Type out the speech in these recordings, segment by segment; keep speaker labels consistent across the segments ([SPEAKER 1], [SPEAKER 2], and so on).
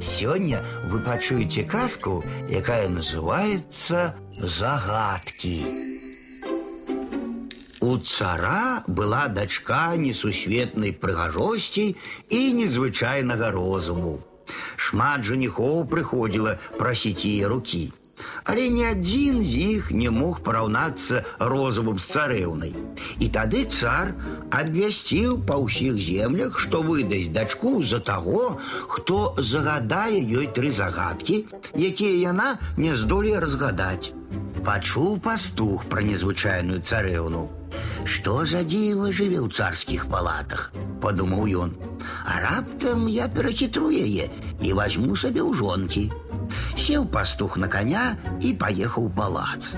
[SPEAKER 1] Сёння вы пачуеце казку, якая называется загадки. У цара была дачка несусветнай прыгажосці і незвычайнага розуму. Шмат жаніхоў прыходзіла прасіць яе рукі. Але ні адзін з іх не мог параўнацца розумам з царэўнай. І тады цар абвясціў па ўсіх землях, што выдасць дачку за таго, хто загадае ёй тры загадкі, якія яна не здолее разгадаць. Пачуў пастух пра незвычайную царэўну. Што за дзіва жыве ў царскіх палатах, падумаў ён. А раптам я перахітру яе і возьму сабе ў жонкі. Сел пастух на коня и поехал в палац.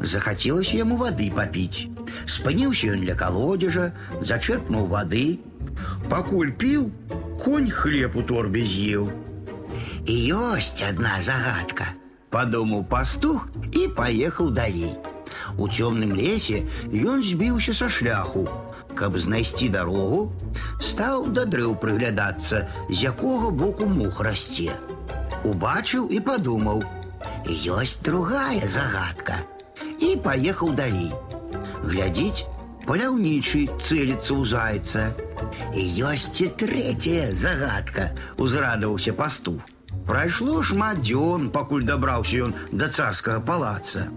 [SPEAKER 1] Захотелось ему воды попить. Спыніўся ён ля калодзежа, зачерпнуў воды. Пакуль піў, конь хлеб у торбе з'еў. І ёсць одна загадка, подумаў пастух и поехал далей. У цёмным лесе ён збіўся са шляху. Каб знайсці дарогу, стаў да дрэў прыглядацца, з якога боку мух расце. Убачыў і падумаў: ёсць другая загадка і паехаў далей. Глядзіць, паляўнічы цэліцца ў зайца. І ёсць і трэцяя загадка, узрадаваўся пастух. Прайшло шмат дзён, пакуль дабраўся ён да царскага палаца.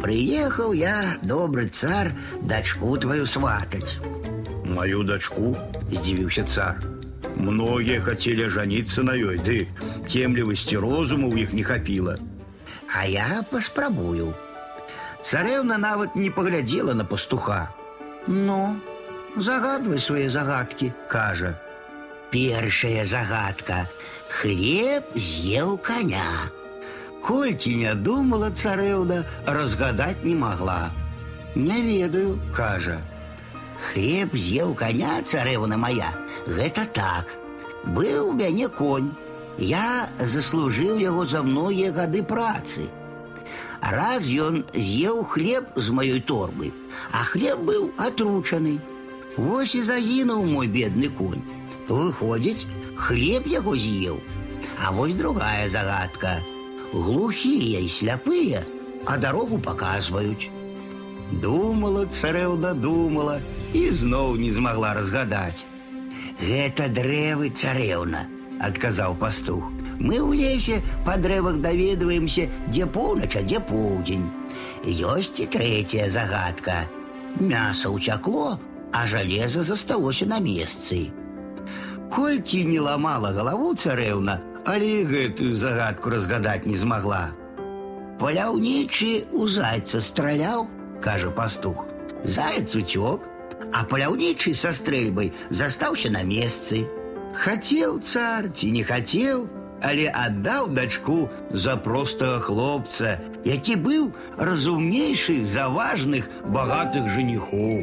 [SPEAKER 1] Прыехаў я, добры цар, дачку твою сватаць. Мою дачку, здзівіўся цар. Многие хотели жениться на ёй, ды темлівасці розуму ў іх не хапіла. А я паспрабую. Царэўна нават не паглядзела на пастуха. Ну, загадвай свае загадкі, кажа. Першая загадка. Хлеб з'еў коня. Колькі не думала царэўна, разгадаць не могла. Не ведаю, кажа. Хлеб з'еў коня, царэўна моя, гэта так. Быў у мяне конь. Я заслужыў яго за многія гады працы. Раз ён з'еў хлеб з маёй торбы, а хлеб быў атручаны. Вось і загінуў мой бедны конь. Выходзіць, хлеб яго з'еў. А вось другая загадка. Глухія і сляпыя, а дарогу паказваюць. Думала, царэўна думала і зноў не змагла разгадаць. Гэта дрэвы царэўна, адказаў пастух. Мы ў лесе па дрэвах даведваемся, дзе поўнач, а дзе поўдзень. Ёсць і трэцяя загадка. Мяса ўцякло, а жалеза засталося на месцы. Колькі не ламала галаву царэўна, але гэтую загадку разгадаць не змагла. Паляўнічы у зайца страляў, кажа пастух. Заяц уцёк, а паляўнічы са стрэльбай застаўся на месцы. Хацеў цар ці не хацеў, але аддаў дачку за простага хлопца, які быў разумнейшы за важных багатых жаніхоў.